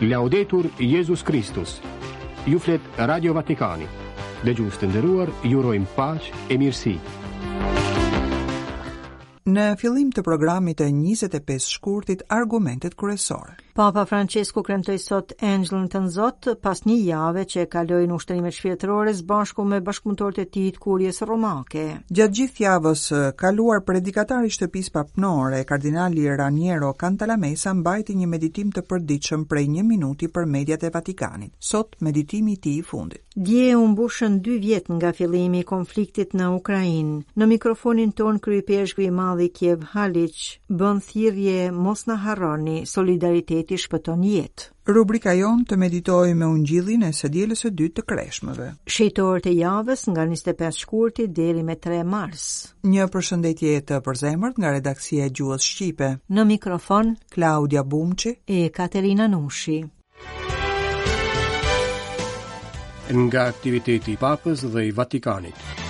Laudetur Jezus Kristus Ju flet Radio Vatikani Dhe ju së të ndëruar, ju rojmë pash e mirësi Në fillim të programit të 25 shkurtit, argumentet kryesore Papa Françesku kremtoi sot Engjëllin e Tënzot pas një jave që e kaloi në ushtrimet shpirtërore së bashku me bashkëpunëtorët e tij të Kuries Romake. Gjatë gjithë javës së kaluar predikatari i shtëpisë papnore, kardinali Raniero Cantalamessa mbajti një meditim të përditshëm prej një minuti për mediat e Vatikanit. Sot meditimi i tij i fundit. Dje u mbushën dy vjet nga fillimi i konfliktit në Ukrainë. Në mikrofonin tonë kryeipeshkvi i madh i Kiev Haliç Bën thirrje mos na harroni, solidariteti shpëton jetë. Rubrika jonë të meditojmë me ungjillin e së dielës së dytë të kreshmëve. Shenjtorët e javës nga 25 shkurti deri më 3 mars. Një përshëndetje e përzemërt nga redaksia e Gjuhës Shqipe. Në mikrofon Klaudia Bumçi e Katerina Nushi. Nga aktiviteti i Papës dhe i Vatikanit.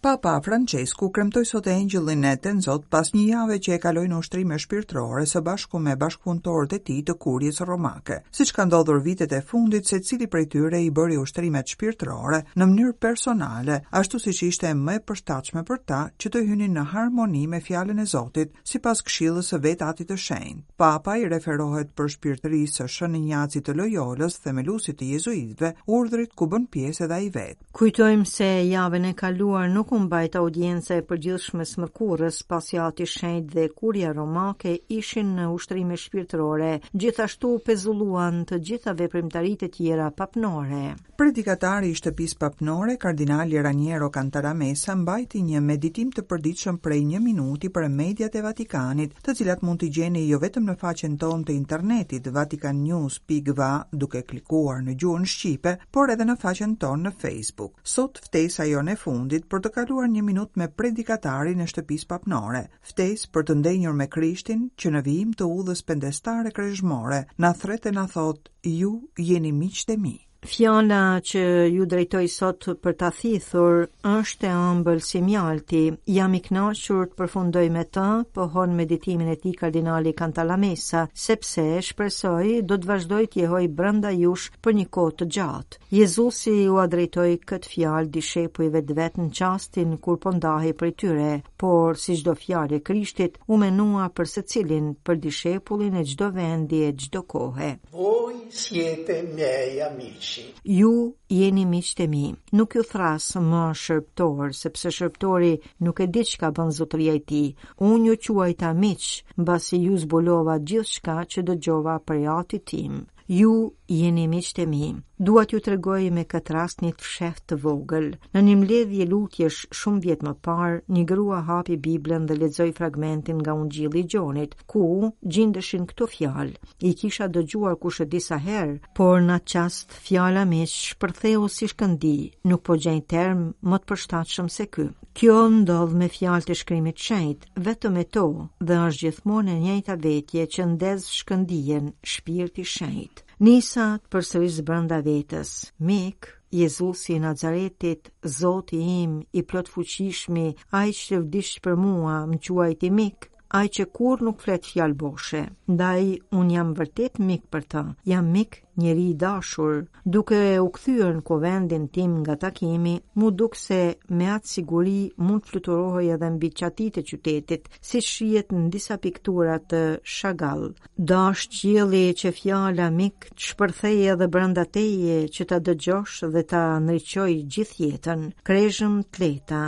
Papa Françesku kremtoi sot Engjëllin e Tënzot pas një jave që e kaloi në ushtrime shpirtërore së bashku me bashkëpunëtorët e tij të Kuries Romake. Siç ka ndodhur vitet e fundit, secili prej tyre i bëri ushtrimet shpirtërore në mënyrë personale, ashtu siç ishte më e përshtatshme për ta që të hynin në harmoni me Fjalën e Zotit, sipas këshillës së vetë Atit të Shenjtë. Papa i referohet përshpirtërisë së Shën Injacit të Lojolës, themeluesit të jezuitëve, urdhrit ku bën pjesë edhe ai vetë. Kujtojmë se javën e kaluar nuk u mbajt audienca e përgjithshme e së mërkurës, pasi Ati i Shenjtë dhe Kuria Romake ishin në ushtrime shpirtërore, gjithashtu u pezulluan të gjitha veprimtaritë e tjera papnore. Predikatari i Shtëpisë Papnore, Kardinali Raniero Cantalamessa mbajti një meditim të përditshëm prej një minuti për mediat e Vatikanit, të cilat mund t'i gjeni jo vetëm në faqen tonë të internetit, vaticannews.va, duke klikuar në gjuhën shqipe, por edhe në faqen tonë në Facebook. Sot ftesa jonë e fundit për të kaluar një minutë me predikatarin e shtëpisë papnore, ftesë për të ndenjur me Krishtin që në vijim të udhës pendestare kreshmore na thërret e na thotë ju jeni miqtë e mi. Fjala që ju drejtoj sot për ta thithur është e ëmbël si mjalti. Jam i kënaqur të përfundoj me të, pohon në meditimin e tij kardinali Cantalamessa, sepse shpresoj do të vazhdojë të jehojë brenda jush për një kohë të gjatë. Jezusi ua drejtoi këtë fjalë dishepujve të vet në çastin kur po ndahej prej tyre, por si çdo fjalë e Krishtit, u menua për secilin, për dishepullin e çdo vendi e çdo kohe. Voi siete miei amici. Ju jeni miqtë e mi. Nuk ju thërras më shërbëtorë, sepse shërbëtori nuk e di çka bën zotëria i tij. Unë ju quajta miq, mbasi ju zbulova gjithçka që dëgjova prej Atit tim. Ju jeni miqtë e mi. Dua t'ju tregoj me këtë rast një të fshehtë të vogël. Në një mbledhje lutjesh shumë vjet më parë, një grua hapi Biblën dhe lexoi fragmentin nga Ungjilli i Gjonit, ku gjindeshin këto fjalë. I kisha dëgjuar kushedi sa herë, por në atë çast fjala miq shpërtheu si shkëndijë, nuk po gjej term më të përshtatshëm se ky. Kjo ndodh me fjalët e Shkrimit të shenjtë, vetëm me to dhe është gjithmonë e njëjta vetje që ndez shkëndijën, Shpirti i Shenjtë. Nisa të përsëris brenda vetes, mik, Jezusi i Nazaretit, Zoti im, i Plotfuqishmi, ai që vdiq për mua, më quajti mik, ai që kurrë nuk flet fjalë boshe. Ndaj, unë jam vërtet mik për të, jam mik njeri i dashur, duke u kthyer në kuvendin tim nga takimi, m'u duk se me atë siguri mund të fluturohej edhe mbi çatitë e qytetit, siç shihet në disa piktura të Chagall. Dashtë qielli që fjala mik të shpërthejë edhe brenda teje që po dëgjon dhe ta ndriçojë gjithë jetën. Kreshmë të lehta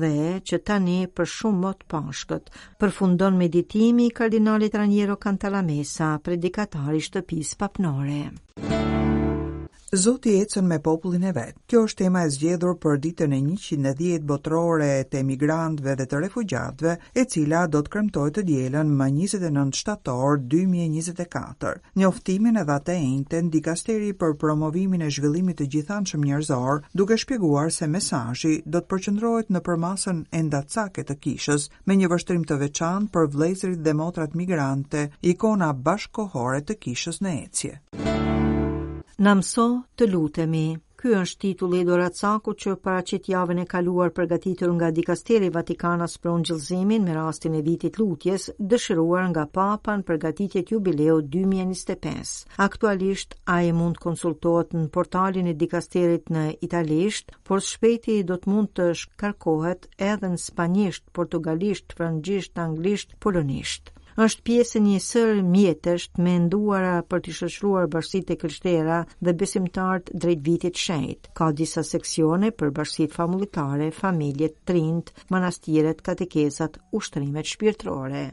dhe që tani për shumë mot Pashkët, përfundon meditimi i kardinalit Raniero Cantalamessa, predikatar i Shtëpisë papnore. Zoti ecën me popullin e vet. Kjo është tema e zgjedhur për ditën e 110 botërore të emigrantëve dhe të refugjatëve, e cila do të kremtohet të dielën më 29 shtator 2024. Njoftimin e dha të enjten dikasteri për promovimin e zhvillimit të gjithanshëm njerëzor, duke shpjeguar se mesazhi do të përqendrohet në përmasën endacake të kishës, me një vështrim të veçantë për vëllezërit dhe motrat migrante, ikona bashkëkohore të kishës në ecje. Na mëso të lutemi. Ky është titulli i doracakut paraqitur javën e kaluar përgatitur nga dikasteri vatikanas për ungjillëzimin me rastin e vitit të lutjes, dëshiruar nga Papa në përgatitje të Jubileut 2025. Aktualisht ai mund të konsultohet në portalin e dikasterit në italisht, por së shpejti do të mund të shkarkohet edhe në spanjisht, portugalisht, frëngjisht, anglisht, polonisht është pjesë e një sërë mjetesh të menduara për të shoqëruar bashkësitë e krishtera dhe besimtarët drejt vitit të shenjtë. Ka disa seksione për bashkësitë famullitare, familjet, të rinjtë, manastiret, katekezat, ushtrimet shpirtërore.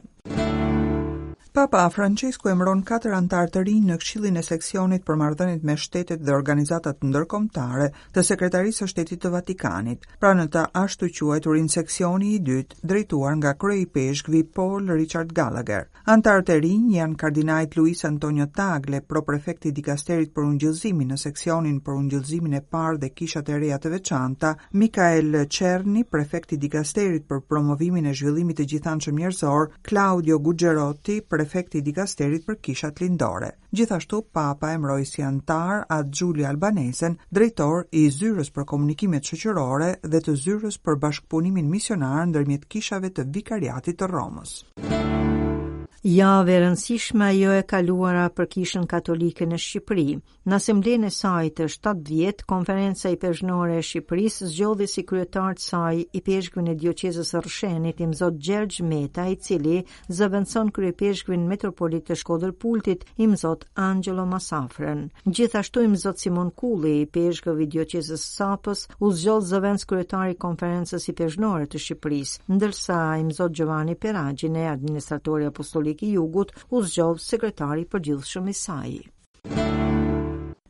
Papa Françesku emëron katër anëtarë të rinj në Këshillin e Seksionit për Marrëdhëniet me Shtetet dhe Organizatat Ndërkombëtare. të Sekretarisë së Shtetit të Vatikanit, pra në të ashtuquajturin seksioni i dytë, drejtuar nga kryeipeshkvi Paul Richard Gallagher. Anëtarët e rinj janë kardinajt Luis Antonio Tagle, proprefekt i dikasterit për ungjillëzimin në seksionin për ungjillëzimin e parë dhe kishat e reja të veçanta, Mikael Çerni, prefekt i dikasterit për promovimin e zhvillimit të gjithanshëm njerëzor, Claudio Gugerotti, prefekt i dikasterit për kishat lindore. Gjithashtu, Papa emëroi si anëtar atë Xhulio Albanesen, drejtor i Zyrës për Komunikimet Shoqërore dhe të Zyrës për Bashkëpunimin Misionar ndërmjet Kishave të Vikariatit të Romës. Javë e rëndësishme ajo e kaluara për Kishën Katolike në Shqipëri. Në asamblenë e saj të 70, Konferenca Ipeshkvnore e Shqipërisë zgjodhi si kryetar të saj ipeshkvin e dioqezës së Rrëshenit, imzot Gjergj Meta, i cili zëvendëson kryeipeshkvin metropolit të Shkodër-Pultit, imzot Angelo Masafrën. Gjithashtu imzot Simon Kulli, ipeshkëv i dioqezës së Sapës, u zgjodh zëvendëskryetar i Konferencës Ipeshkvnore të Shqipërisë, ndërsa imzot Giovanni Peragine, administratori apostolik i Jugut, u zgjodh sekretar i përgjithshëm i saj.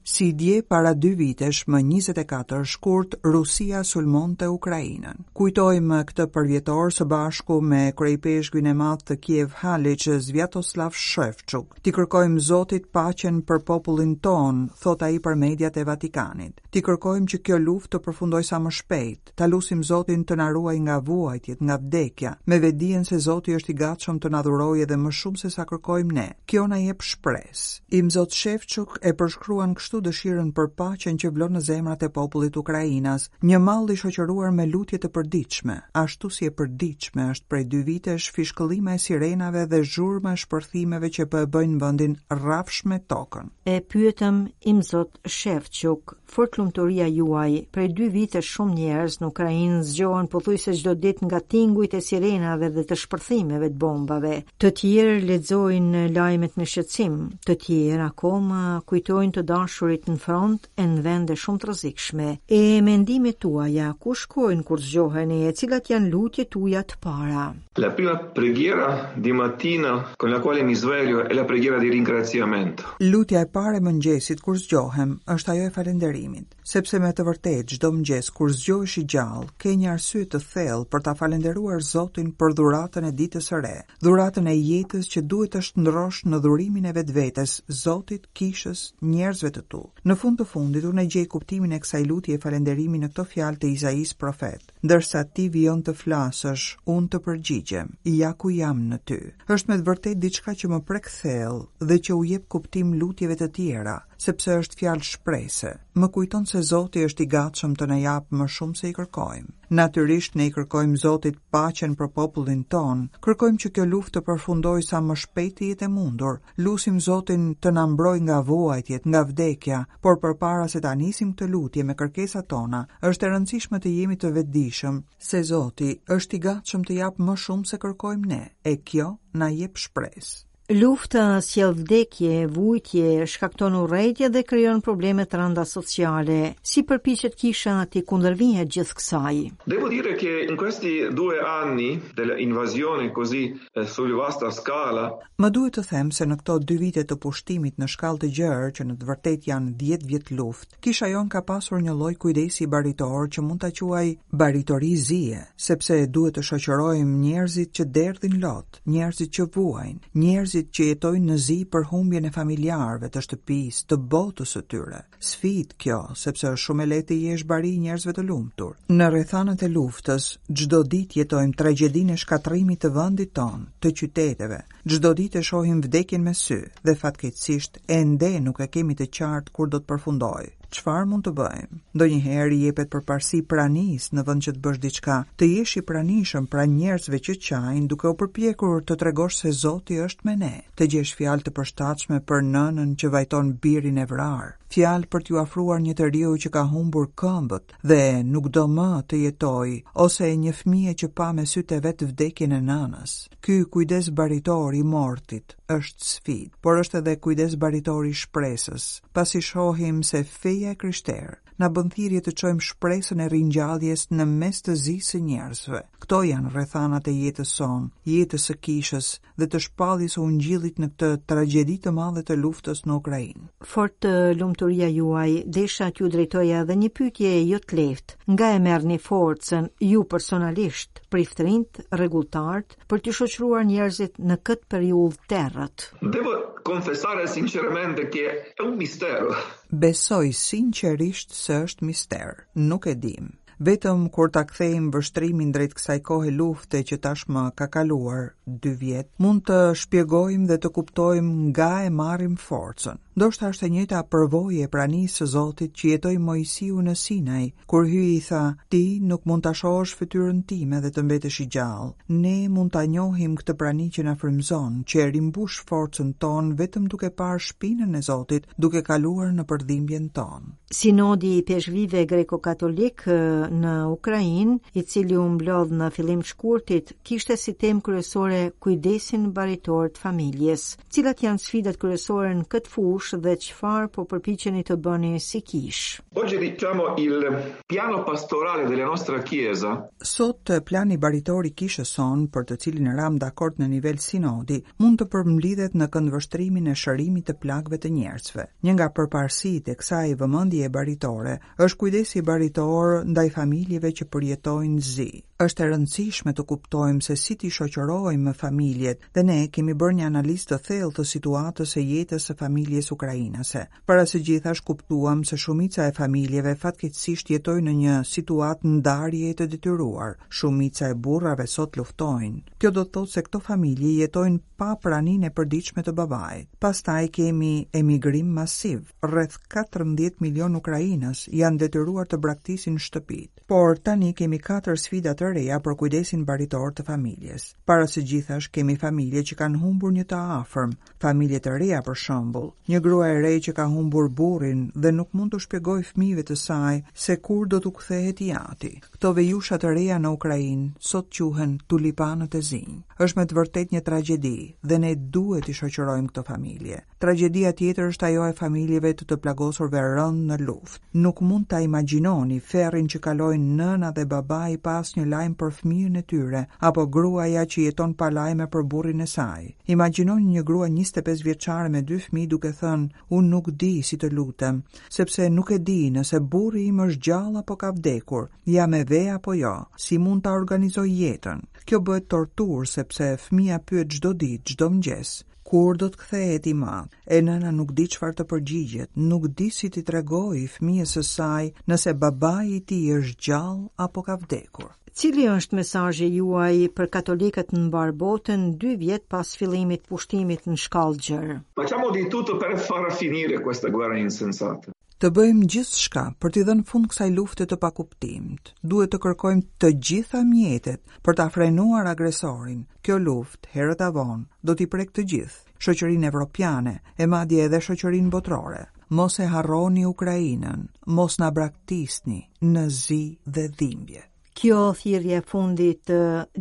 Si dje para dy vitesh, më njëzet e katër shkurt, Rusia sulmonte Ukrainën. Kujtojmë këtë përvjetor së bashku me Kryeipeshkvin e Madh të Kiev Haliç, Sviatoslav Shevchuk. T'i kërkojmë Zotit paqen për popullin tonë, thotë ai për mediat e Vatikanit. T'i kërkojmë që kjo luftë të përfundojë sa më shpejt. Ta lusim Zotin të na ruajë nga vuajtjet, nga vdekja, me vetëdijen se Zoti është i gatshëm të na dhurojë edhe më shumë sesa kërkojmë ne. Kjo na jep shpresë. Imzot Shefçuk e përshkruan kështu dëshirën për paqen që vlon në zemrat e popullit ukrainas, Një mall i shoqëruar me lutje të përditshme, ashtu si e përditshme është prej dy vitesh fishkëllima e sirenave dhe zhurma e shpërthimeve që po e bëjnë vendin rrafsh me tokën. E pyetëm Imzot Shefçuk Fortlumturia juaj, prej dy vitesh shumë njerëz në Ukrainë zgjohen pothuajse çdo ditë nga tingujt e sirenave dhe të shpërthimeve të bombave. Të tjerë lexojnë lajmet me shqetësim, të tjerë akoma kujtojnë të dashurit në front e në vende shumë të rrezikshme. E mendimet tuaja, ku shkojnë kur zgjoheni e cilat janë lutjet tuaja të para? La prima preghiera di mattina con la quale mi sveglio è la preghiera di ringraziamento. Lutja e parë e mëngjesit kur zgjohem është ajo e falënderimit, sepse me të vërtetë çdo mëngjes kur zgjohesh i gjallë, ke një arsye të thellë për ta falënderuar Zotin për dhuratën e ditës së re, dhuratën e jetës që duhet të shndërrosh në dhurimin e vetvetes Zotit, kishës, njerëzve të tu. Në fund të fundit unë e gjej kuptimin e kësaj lutjeje falënderimi në këto fjalë të Izaisë profet. Ndërsa ti vijon të flasësh, unë të përgjigjem, ja ku jam në ty. Është me të vërtetë diçka që më prek thellë dhe që u jep kuptim lutjeve të tjera, sepse është fjalë shprese. Më kujton se Zoti është i gatshëm të na japë më shumë se i kërkojmë. Natyrisht ne i kërkojmë Zotit paqen për popullin tonë, kërkojmë që kjo luftë të përfundojë sa më shpejt të jetë e mundur, Lusim Zotin të na mbrojë nga vuajtjet, nga vdekja, por përpara se ta nisim këtë lutje me kërkesat tona, është e rëndësishme të jemi të vetëdijshëm se Zoti është i gatshëm të japë më shumë se kërkojmë ne, e kjo na jep shpresë. Lufta sjell vdekje, vuajtje, shkakton urrejtje dhe krijon probleme të rënda sociale. Si përpiqet kisha t'i kundërvihet gjithë kësaj? Devo dire che in questi due anni dell'invasione così eh, su vasta scala Më duhet të them se në këto dy vite të pushtimit në shkallë të gjerë, që në të vërtetë janë dhjetë vjet luftë, kisha jonë ka pasur një lloj kujdesi baritor që mund ta quaj baritori zie, sepse duhet të shoqërojmë njerëzit që derdhin lot, njerëzit që vuajnë, njerëzit që jetojnë në zi për humbjen e familjarëve, të shtëpisë, të botës së tyre. sfidë kjo, sepse është shumë e lehtë të jesh bari i njerëzve të lumtur. Në rrethanat e luftës, çdo ditë jetojmë tragjedinë e shkatërrimit të vendit tonë, të qyteteve. Çdo ditë e shohim vdekjen me sy dhe fatkeqësisht ende nuk e kemi të qartë kur do të përfundojë. Çfarë mund të bëjmë? Ndonjëherë i jepet përparësi pranisë në vend që të bësh diçka, të jesh i pranishëm pranë njerëzve që qajnë duke u përpjekur të tregosh se Zoti është me ne. të gjesh fjalë të përshtatshme për nënën që vajton birin e vrarë, fjalë për t'iu afruar një të riu që ka humbur këmbët dhe nuk do më të jetojë, ose e një fëmije që pa me sytë e vet vdekjen e nënës. Ky kujdes baritor i mortit është sfidë, por është edhe kujdes baritor i shpresës, pasi shohim se feja e krishterë na bën thirrje të çojmë shpresën e ringjalljes në mes të zisë së njerëzve. Këto janë rrethanat e jetës sonë, jetës së kishës, dhe të shpalljes së ungjillit në këtë tragjedi të madhe të luftës në Ukrainë. Fortlumturia juaj, desha t'ju drejtoja edhe një pyetje jo të lehtë. Nga e merrni forcën ju personalisht, priftërinjtë, rregulltarët për t'i shoqëruar njerëzit në këtë periudhë të errët? Devo confessare sinceramente che è un mistero. Besoj sinqerisht se është mister. Nuk e dimë. Vetëm kur ta kthejmë vështrimin drejt kësaj kohe lufte që tashmë ka kaluar dy vjet, mund të shpjegojmë dhe të kuptojmë nga e marrim forcën. Ndoshta është e njëjta përvojë e pranisë së Zotit që jetoi Moisiu në Sinaj, kur Hyji i tha, Ti nuk mund ta shohësh fytyrën time dhe të mbetesh i gjallë. Ne mund ta njohim këtë prani që na frymëzon, që e rimbush forcën tonë vetëm duke parë shpinën e Zotit duke kaluar nëpër dhimbjen tonë. Sinodi i Ipeshkvijve Greko-Katolikë në Ukrainë, i cili u mblodh në fillim të shkurtit, kishte si temë kryesore kujdesin baritor të familjes. Cilat janë sfidat kryesore në këtë fushë dhe çfarë po përpiqeni të bëni si kishë? Oggi diciamo il piano pastorale della nostra chiesa. Sot plani baritor i kishës sonë, për të cilin ramë dakord në nivel sinodi, mund të përmblidhet në këndvështrimin e shërimit të plagëve të njerëzve. Një nga përparësitë e kësaj vëmendjeje baritore është kujdesi baritor ndaj familjeve që përjetojnë zi. Është e rëndësishme të kuptojmë se si t'i shoqërojmë familjet dhe ne kemi bërë një analizë të thellë të situatës së jetës së familjes ukrainase. Para së gjithash kuptuam se shumica e familjeve fatkeqësisht jetojnë në një situatë ndarjeje të detyruar. Shumica e burrave sot luftojnë. Kjo do të thotë se këto familje jetojnë pa praninë e përditshme të babait. Pastaj kemi emigrim masiv. Rreth 14 milionë ukrainas janë detyruar të braktisin shtëpitë. Por tani kemi katër sfida të reja për kujdesin baritor të familjes. Para së gjithash kemi familje që kanë humbur një të afërm, Familje të reja për shembull, një grua e re që ka humbur burrin dhe nuk mund t'u shpjegojë fëmijëve të saj se kur do t'u kthehet i ati. Këto vejusha të reja në Ukrainë sot quhen tulipanët e zinj. Është me të vërtetë një tragjedi dhe ne duhet t'i shoqërojmë këto familje. Tragjedia tjetër është ajo e familjeve të të plagosurve rëndë në luftë. Nuk mund ta imagjinoni ferrin që kalojnë nëna dhe babai pa asnjë lajm për fëmijën e tyre, apo gruaja që jeton pa lajme për burrin e saj. Imagjinoni një grua njëzet e pesë vjeçare me dy fëmijë duke thënë, Unë nuk di si të lutem, sepse nuk e di nëse burri im është gjallë apo ka vdekur, jam e ve apo jo, si mund ta organizoj jetën. Kjo bëhet torturë sepse fëmija pyet çdo ditë, çdo mëngjes. Kur do të kthehet im atë? E nëna nuk di çfarë të përgjigjet, nuk di si t'i tregojë fëmijës së saj nëse babai i tij është gjallë apo ka vdekur. Cili është mesazhi juaj për katolikët në mbarë botën dy vjet pas fillimit të pushtimit në shkallë të gjerë? Facciamo di tutto per far finire questa guerra insensata. të bëjmë gjithçka për t'i dhënë fund kësaj lufte të pakuptimtë. Duhet të kërkojmë të gjitha mjetet për ta frenuar agresorin. Kjo luftë, herët a vonë, do t'i prek të gjithë, shoqërinë evropiane e madje edhe shoqërinë botërore. Mos e harroni Ukrainën, mos na braktisni në zi dhe dhimbje. Kjo thirrje e fundit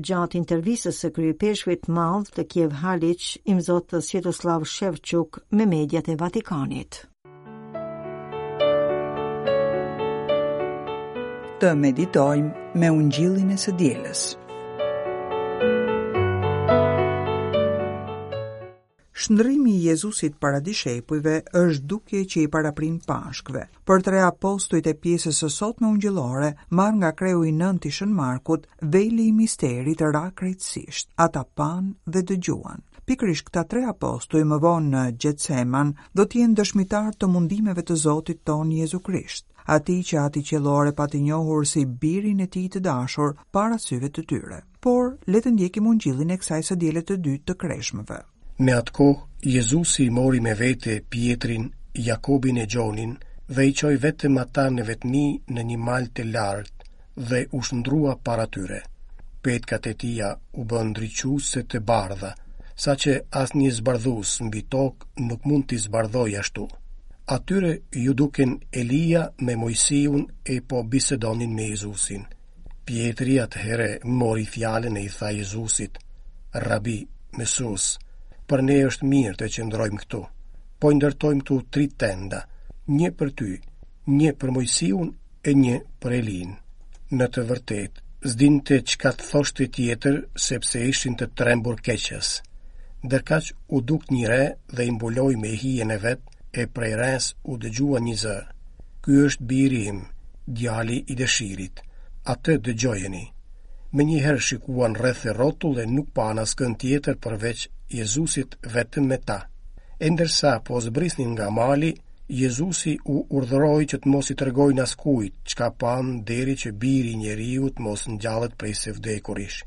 gjatë intervistës së kryeipeshkvit të madh të Kiev Haliç, imzot Svjatosllav Shevçuk me mediat e Vatikanit. Të meditojmë me ungjillin e së dielës. Shndrrimi i Jezusit para dishepujve është dukje, që i paraprin Pashkëve. Për tre apostujt e pjesës së sotme ungjillore, marrë nga kreu i nëntë i Shën Markut, veli i misterit ra krejtësisht. Ata panë dhe dëgjuan. Pikërisht këta tre apostuj më vonë në Gjetsemani do të jenë dëshmitarë të mundimeve të Zotit tonë Jezu Krisht, atij që Ati qiellor e pati njohur si birin e tij të dashur para syve të tyre. Por, le të ndjekim ungjillin e kësaj së dielë të dytë të kreshmëve. Në atë kohë, Jezusi i mori me vete Pjetrin, Jakobin e Gjonin dhe i çoi vetëm ata në vetmi në një mal të lartë dhe u shndërrua para tyre. Petkat e tija u bënë ndriçuese të bardha, saqë asnjë zbardhues mbi tokë nuk mund t'i zbardhojë ashtu. Atyre iu dukën Elia me Moisiun e po bisedonin me Jezusin. Pjetri atëherë mori fjalën e i tha Jezusit, Rabi, Mësues, për ne është mirë të qëndrojmë këtu. Po ndërtojmë këtu tri tenda, një për ty, një për Moisiun e një për Elinë. Në të vërtetë, s'dinte çka të thoshte tjetër, sepse ishin të trembur keqas. Ndërkaq u duk një re dhe i mbuloi me hijen e vet, e prej resë u dëgjua një zë. Ky është biri im, djali i dëshirit. Atë dëgjojeni. Menjëherë shikuan rreth e rrotull e nuk panë askënd tjetër përveç Jezusit vetëm me ta. E ndërsa po zbrisnin nga mali, Jezusi u urdhëroi që të mos i tregojnë askujt çka panë deri që biri i njeriut të mos ngjallet prej së vdekurish.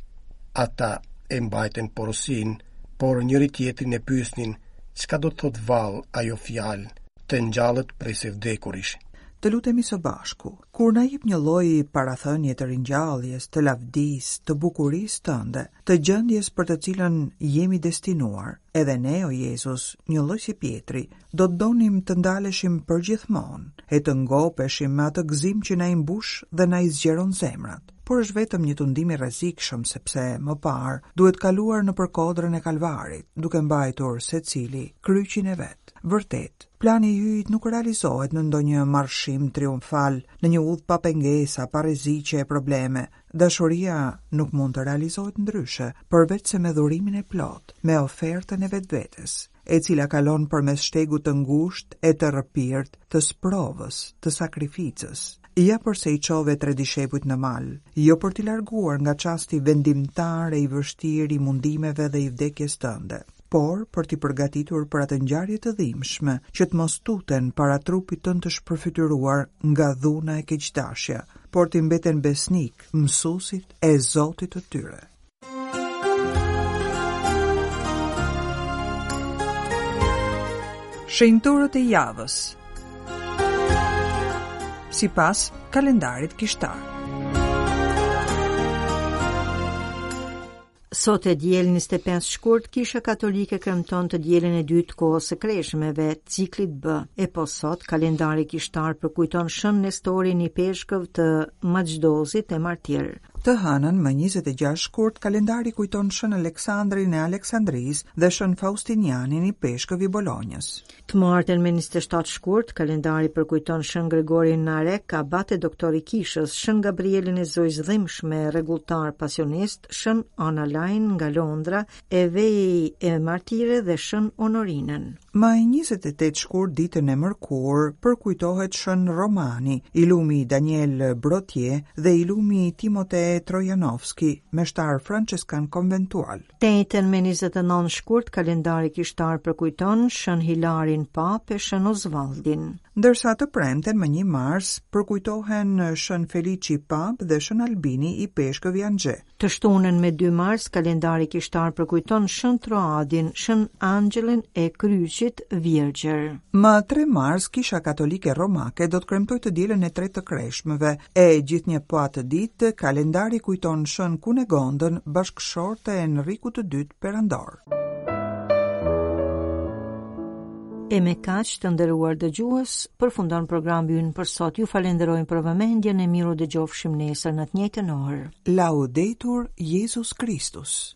Ata e mbajtën porosinë por njëri-tjetrin e pyesnin çka do të thotë vallë ajo fjalë, të ngjallet prej së vdekurish. Të lutemi së bashku. Kur na jep një lloj parathënie të ringjalljes, të lavdisë, të bukurisë tënde, të gjendjes për të cilën jemi destinuar, edhe ne o Jezus, njëlloj si Pjetri, do të donim të ndaleshim përgjithmonë e të ngopeshim me atë gëzim që na i mbush dhe na i zgjeron zemrat. por është vetëm një tundim i rrezikshëm sepse më parë duhet kaluar nëpër kodrën e kalvarit, duke mbajtur secili kryqin e vet. Vërtet, plani i hyjit nuk realizohet në ndonjë marshim triumfal, në një udhë pa pengesa, pa rreziqe e probleme. Dashuria nuk mund të realizohet ndryshe, përveçse me dhurimin e plotë, me ofertën e vetvetes. e cila kalon përmes shtegut të ngushtë e të rrëpirë të sprovës, të sakrificës. Ja përse i çove tre dishepujt në mal, jo për t'i larguar nga çasti vendimtar e i vështirë i mundimeve dhe i vdekjes tënde, por për t'i përgatitur për atë ngjarje të dhimbshme, që të mos tuten para trupit tënd të shpërfytyruar nga dhuna e keqdashja, por t'i mbeten besnikë mësuesit e Zotit të tyre. Shenjtorët e javës Sipas kalendarit kishtar Sot e diel 25 shkurt, kisha katolike kremton të dielën e dytë kohës së kreshmeve, ciklit B. E po sot, kalendari kishtar përkujton Shën Nestorin ipeshkëv të Magidosit e martir. Të hënën, më njëzet e gjashtë shkurt, kalendari kujton Shën Aleksandrin e Aleksandrisë dhe Shën Faustinianin ipeshkëv i Bolonjës. Të martën, më njëzet e shtatë shkurt, kalendari përkujton Shën Gregorin Narek, abat e doktor i kishës, Shën Gabrielin e Zojës së Dhimbshme, rregulltar pasionist, Shën Ana Lajn nga Londra, e ve e martire dhe shën Honorinën. Më 28 shkurt ditën e mërkurë përkujtohet Shën Romani, i lumi Daniel Brotje dhe i lumi Timote Trojanovski, meshtar franceskan konventual. Të enjten me 29 shkurt kalendari kishtar përkujton Shën Hilarin Papë e Shën Osvaldin. Ndërsa të premten më 1 mars përkujtohen Shën Feliçi Papë dhe Shën Albini ipeshkëv i Anxhit. Të shtunën me 2 mars, kalendari kishtar përkujton Shën Troadin, Shën Anxhelën e Kryqit virgjër. Më 3 mars, Kisha Katolike Romake do të kremtojë të dielën e tretë të kreshmeve. E gjithnjë po atë ditë, kalendari kujton shën Kunegondën, bashkëshorte e Enrikut të dytë perandor. E me kaq të nderuar dëgjues, përfundon programi ynë për sot. Ju falënderojmë për vëmendjen e mirë u dëgjofshim nesër në të njëjtën orë. Laudetur Jezus Kristus.